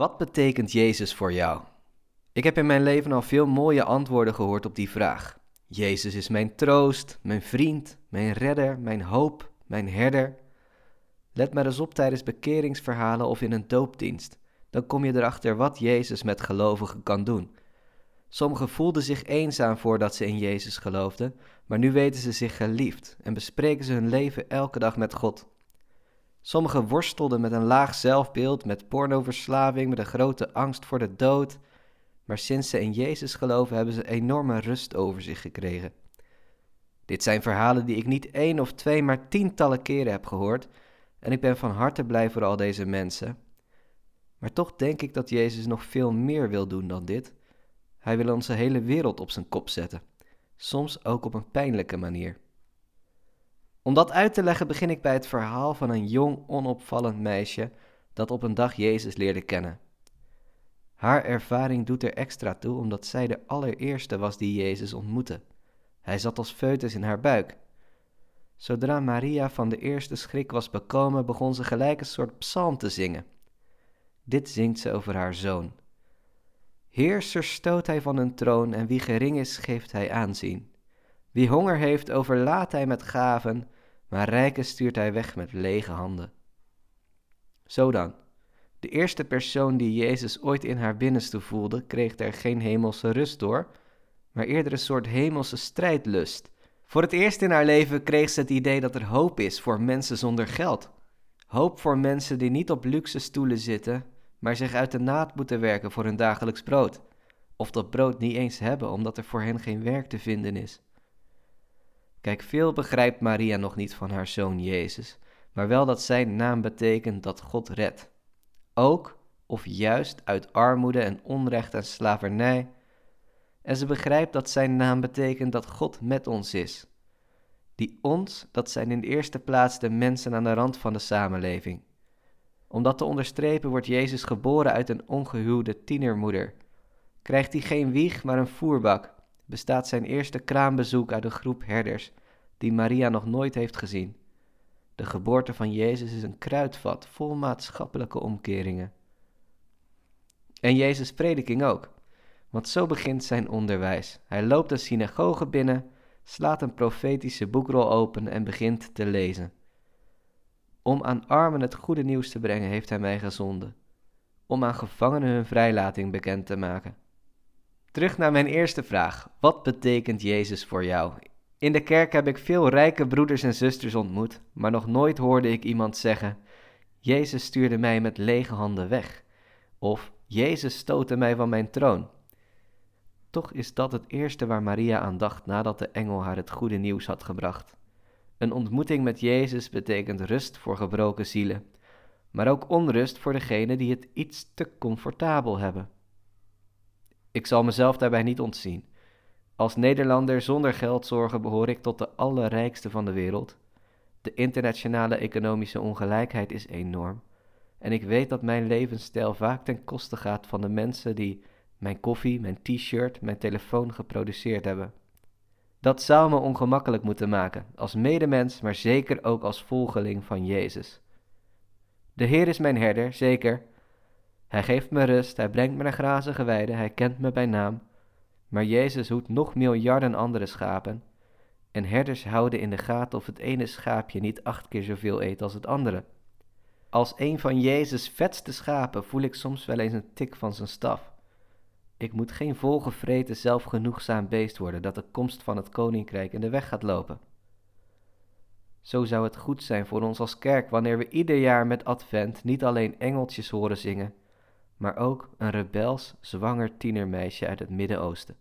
Wat betekent Jezus voor jou? Ik heb in mijn leven al veel mooie antwoorden gehoord op die vraag. Jezus is mijn troost, mijn vriend, mijn redder, mijn hoop, mijn herder. Let maar eens op tijdens bekeringsverhalen of in een doopdienst. Dan kom je erachter wat Jezus met gelovigen kan doen. Sommigen voelden zich eenzaam voordat ze in Jezus geloofden, maar nu weten ze zich geliefd en bespreken ze hun leven elke dag met God. Sommigen worstelden met een laag zelfbeeld, met pornoverslaving, met een grote angst voor de dood. Maar sinds ze in Jezus geloven, hebben ze enorme rust over zich gekregen. Dit zijn verhalen die ik niet één of twee, maar tientallen keren heb gehoord. En ik ben van harte blij voor al deze mensen. Maar toch denk ik dat Jezus nog veel meer wil doen dan dit. Hij wil onze hele wereld op zijn kop zetten, soms ook op een pijnlijke manier. Om dat uit te leggen begin ik bij het verhaal van een jong, onopvallend meisje dat op een dag Jezus leerde kennen. Haar ervaring doet er extra toe omdat zij de allereerste was die Jezus ontmoette. Hij zat als foetus in haar buik. Zodra Maria van de eerste schrik was bekomen, begon ze gelijk een soort psalm te zingen. Dit zingt ze over haar zoon. Heerser stoot hij van een troon en wie gering is, geeft hij aanzien. Wie honger heeft, overlaat hij met gaven, maar rijken stuurt hij weg met lege handen. Zo dan, de eerste persoon die Jezus ooit in haar binnenste voelde, kreeg er geen hemelse rust door, maar eerder een soort hemelse strijdlust. Voor het eerst in haar leven kreeg ze het idee dat er hoop is voor mensen zonder geld. Hoop voor mensen die niet op luxe stoelen zitten, maar zich uit de naad moeten werken voor hun dagelijks brood. Of dat brood niet eens hebben omdat er voor hen geen werk te vinden is. Kijk, veel begrijpt Maria nog niet van haar zoon Jezus, maar wel dat zijn naam betekent dat God redt. Ook of juist uit armoede en onrecht en slavernij. En ze begrijpt dat zijn naam betekent dat God met ons is. Die ons, dat zijn in de eerste plaats de mensen aan de rand van de samenleving. Om dat te onderstrepen wordt Jezus geboren uit een ongehuwde tienermoeder. Krijgt hij geen wieg, maar een voerbak, bestaat zijn eerste kraambezoek uit een groep herders die Maria nog nooit heeft gezien. De geboorte van Jezus is een kruidvat vol maatschappelijke omkeringen. En Jezus' prediking ook, want zo begint zijn onderwijs. Hij loopt een synagoge binnen, slaat een profetische boekrol open en begint te lezen. Om aan armen het goede nieuws te brengen heeft hij mij gezonden, om aan gevangenen hun vrijlating bekend te maken. Terug naar mijn eerste vraag. Wat betekent Jezus voor jou? In de kerk heb ik veel rijke broeders en zusters ontmoet, maar nog nooit hoorde ik iemand zeggen: Jezus stuurde mij met lege handen weg. Of Jezus stootte mij van mijn troon. Toch is dat het eerste waar Maria aan dacht nadat de engel haar het goede nieuws had gebracht. Een ontmoeting met Jezus betekent rust voor gebroken zielen, maar ook onrust voor degenen die het iets te comfortabel hebben. Ik zal mezelf daarbij niet ontzien. Als Nederlander zonder geldzorgen behoor ik tot de allerrijkste van de wereld. De internationale economische ongelijkheid is enorm. En ik weet dat mijn levensstijl vaak ten koste gaat van de mensen die mijn koffie, mijn t-shirt, mijn telefoon geproduceerd hebben. Dat zou me ongemakkelijk moeten maken, als medemens, maar zeker ook als volgeling van Jezus. De Heer is mijn herder, zeker. Hij geeft me rust, hij brengt me naar grazige weiden, hij kent me bij naam. Maar Jezus hoedt nog miljarden andere schapen. En herders houden in de gaten of het ene schaapje niet acht keer zoveel eet als het andere. Als een van Jezus' vetste schapen voel ik soms wel eens een tik van zijn staf. Ik moet geen volgevreten zelfgenoegzaam beest worden dat de komst van het koninkrijk in de weg gaat lopen. Zo zou het goed zijn voor ons als kerk wanneer we ieder jaar met Advent niet alleen engeltjes horen zingen, maar ook een rebels, zwanger tienermeisje uit het Midden-Oosten.